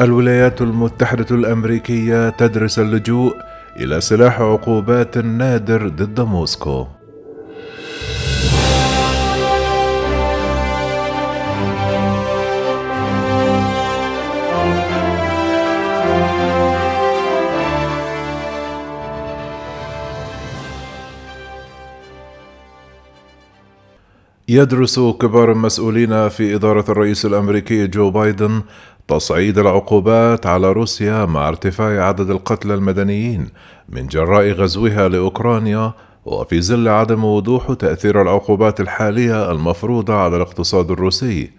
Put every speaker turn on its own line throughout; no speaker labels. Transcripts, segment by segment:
الولايات المتحدة الأمريكية تدرس اللجوء إلى سلاح عقوبات نادر ضد موسكو. يدرس كبار المسؤولين في إدارة الرئيس الأمريكي جو بايدن تصعيد العقوبات على روسيا مع ارتفاع عدد القتلى المدنيين من جراء غزوها لأوكرانيا وفي ظل عدم وضوح تأثير العقوبات الحالية المفروضة على الاقتصاد الروسي.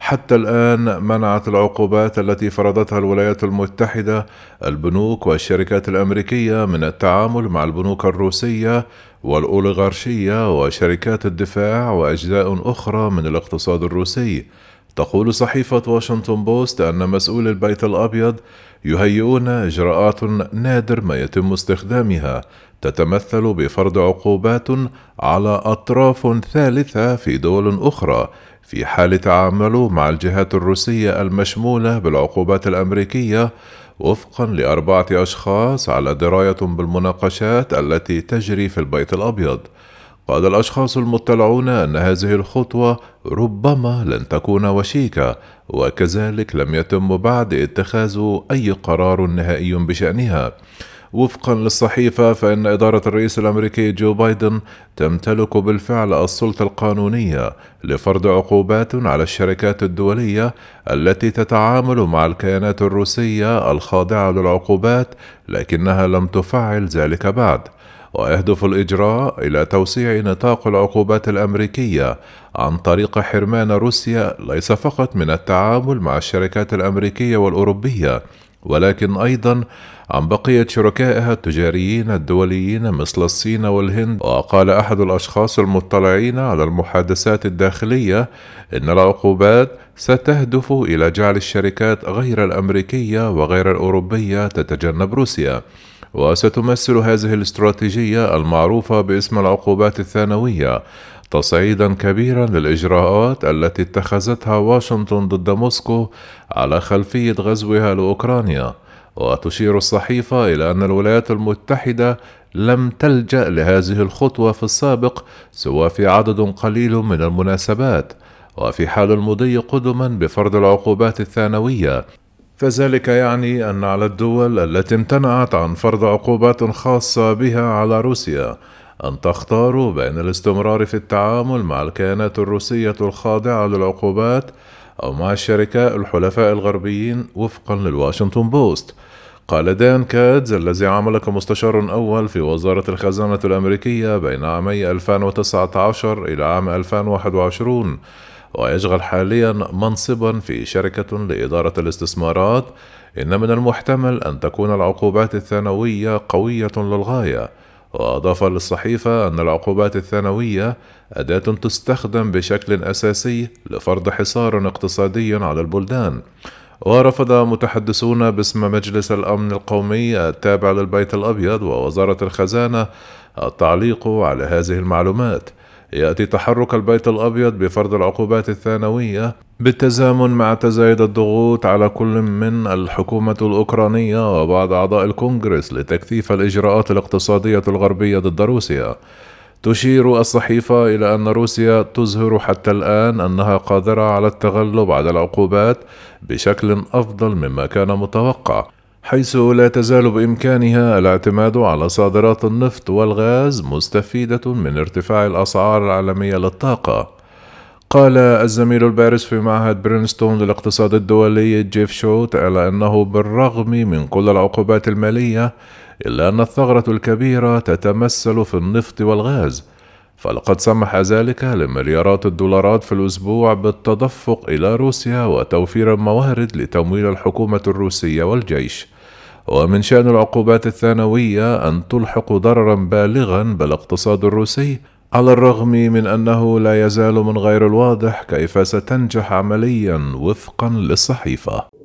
حتى الآن منعت العقوبات التي فرضتها الولايات المتحدة البنوك والشركات الأمريكية من التعامل مع البنوك الروسية والأوليغارشية وشركات الدفاع وأجزاء أخرى من الاقتصاد الروسي. تقول صحيفة واشنطن بوست أن مسؤول البيت الأبيض يهيئون إجراءات نادر ما يتم استخدامها. تتمثل بفرض عقوبات على أطراف ثالثة في دول أخرى. في حال تعاملوا مع الجهات الروسية المشمولة بالعقوبات الأمريكية وفقا لأربعة أشخاص على دراية بالمناقشات التي تجري في البيت الأبيض. قال الأشخاص المطلعون أن هذه الخطوة ربما لن تكون وشيكة وكذلك لم يتم بعد اتخاذ أي قرار نهائي بشأنها. وفقا للصحيفة فإن إدارة الرئيس الأمريكي جو بايدن تمتلك بالفعل السلطة القانونية لفرض عقوبات على الشركات الدولية التي تتعامل مع الكيانات الروسية الخاضعة للعقوبات لكنها لم تفعل ذلك بعد. ويهدف الإجراء إلى توسيع نطاق العقوبات الأمريكية عن طريق حرمان روسيا ليس فقط من التعامل مع الشركات الأمريكية والأوروبية ولكن أيضا عن بقية شركائها التجاريين الدوليين مثل الصين والهند. وقال أحد الأشخاص المطلعين على المحادثات الداخلية إن العقوبات ستهدف إلى جعل الشركات غير الأمريكية وغير الأوروبية تتجنب روسيا. وستمثل هذه الاستراتيجية المعروفة باسم العقوبات الثانوية تصعيدا كبيرا للإجراءات التي اتخذتها واشنطن ضد موسكو على خلفية غزوها لأوكرانيا. وتشير الصحيفة إلى أن الولايات المتحدة لم تلجأ لهذه الخطوة في السابق سوى في عدد قليل من المناسبات. وفي حال المضي قدما بفرض العقوبات الثانوية فذلك يعني أن على الدول التي امتنعت عن فرض عقوبات خاصة بها على روسيا أن تختار بين الاستمرار في التعامل مع الكيانات الروسية الخاضعة للعقوبات أو مع الشركاء الحلفاء الغربيين وفقا للواشنطن بوست. قال دان كادز الذي عمل كمستشار أول في وزارة الخزانة الأمريكية بين عامي 2019 إلى عام 2021 ويشغل حاليا منصبا في شركة لإدارة الاستثمارات. إن من المحتمل أن تكون العقوبات الثانوية قوية للغاية. وأضاف للصحيفة أن العقوبات الثانوية أداة تستخدم بشكل أساسي لفرض حصار اقتصادي على البلدان. ورفض متحدثون باسم مجلس الأمن القومي التابع للبيت الأبيض ووزارة الخزانة التعليق على هذه المعلومات. يأتي تحرك البيت الأبيض بفرض العقوبات الثانوية بالتزامن مع تزايد الضغوط على كل من الحكومة الأوكرانية وبعض أعضاء الكونغرس لتكثيف الإجراءات الاقتصادية الغربية ضد روسيا. تشير الصحيفة إلى أن روسيا تظهر حتى الآن أنها قادرة على التغلب على العقوبات بشكل أفضل مما كان متوقع. حيث لا تزال بإمكانها الاعتماد على صادرات النفط والغاز مستفيدة من ارتفاع الأسعار العالمية للطاقة. قال الزميل البارز في معهد برينستون للاقتصاد الدولي جيف شوت على أنه بالرغم من كل العقوبات المالية إلا أن الثغرة الكبيرة تتمثل في النفط والغاز فلقد سمح ذلك لمليارات الدولارات في الأسبوع بالتدفق إلى روسيا وتوفير الموارد لتمويل الحكومة الروسية والجيش. ومن شأن العقوبات الثانوية أن تلحق ضررا بالغا بالاقتصاد الروسي على الرغم من أنه لا يزال من غير الواضح كيف ستنجح عمليا وفقا للصحيفة.